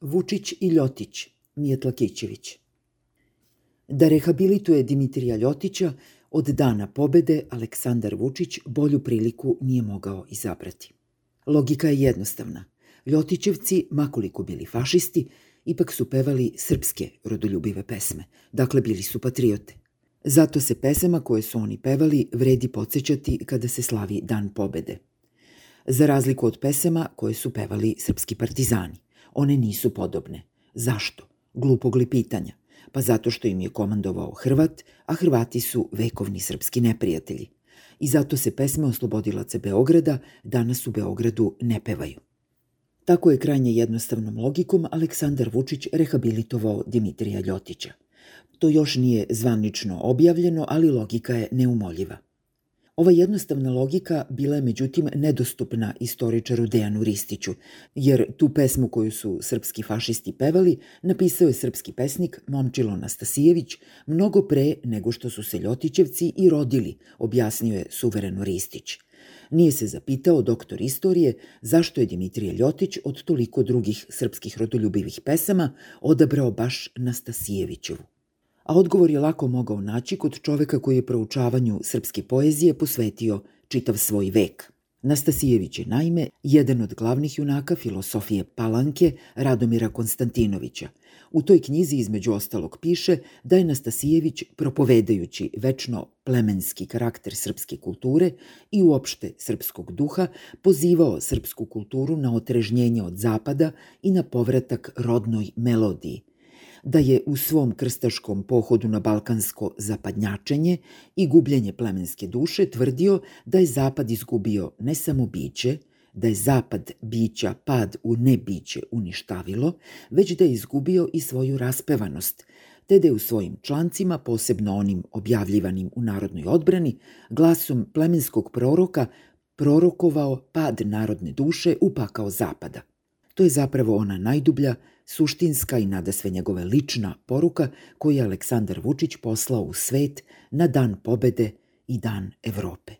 Vučić i Ljotić, Mijetla Kićević. Da rehabilituje Dimitrija Ljotića, od dana pobede Aleksandar Vučić bolju priliku nije mogao izabrati. Logika je jednostavna. Ljotićevci, makoliko bili fašisti, ipak su pevali srpske rodoljubive pesme, dakle bili su patriote. Zato se pesama koje su oni pevali vredi podsjećati kada se slavi Dan pobede. Za razliku od pesama koje su pevali srpski partizani. One nisu podobne. Zašto? Glupog li pitanja? Pa zato što im je komandovao Hrvat, a Hrvati su vekovni srpski neprijatelji. I zato se pesme oslobodilaca Beograda danas u Beogradu ne pevaju. Tako je krajnje jednostavnom logikom Aleksandar Vučić rehabilitovao Dimitrija Ljotića. To još nije zvanično objavljeno, ali logika je neumoljiva. Ova jednostavna logika bila je međutim nedostupna istoričaru Dejanu Ristiću, jer tu pesmu koju su srpski fašisti pevali napisao je srpski pesnik Momčilo Nastasijević mnogo pre nego što su se Ljotićevci i rodili, objasnio je suvereno Ristić. Nije se zapitao doktor istorije zašto je Dimitrije Ljotić od toliko drugih srpskih rodoljubivih pesama odabrao baš Nastasijevićevu a odgovor je lako mogao naći kod čoveka koji je proučavanju srpske poezije posvetio čitav svoj vek. Nastasijević je naime jedan od glavnih junaka filosofije Palanke Radomira Konstantinovića. U toj knjizi između ostalog piše da je Nastasijević propovedajući večno plemenski karakter srpske kulture i uopšte srpskog duha pozivao srpsku kulturu na otrežnjenje od zapada i na povratak rodnoj melodiji, da je u svom krstaškom pohodu na balkansko zapadnjačenje i gubljenje plemenske duše tvrdio da je zapad izgubio ne samo biće, da je zapad bića pad u nebiće uništavilo, već da je izgubio i svoju raspevanost, te da je u svojim člancima, posebno onim objavljivanim u narodnoj odbrani, glasom plemenskog proroka prorokovao pad narodne duše u pakao zapada. To je zapravo ona najdublja, suštinska i nada sve njegove lična poruka koju je Aleksandar Vučić poslao u svet na dan pobede i dan Evrope.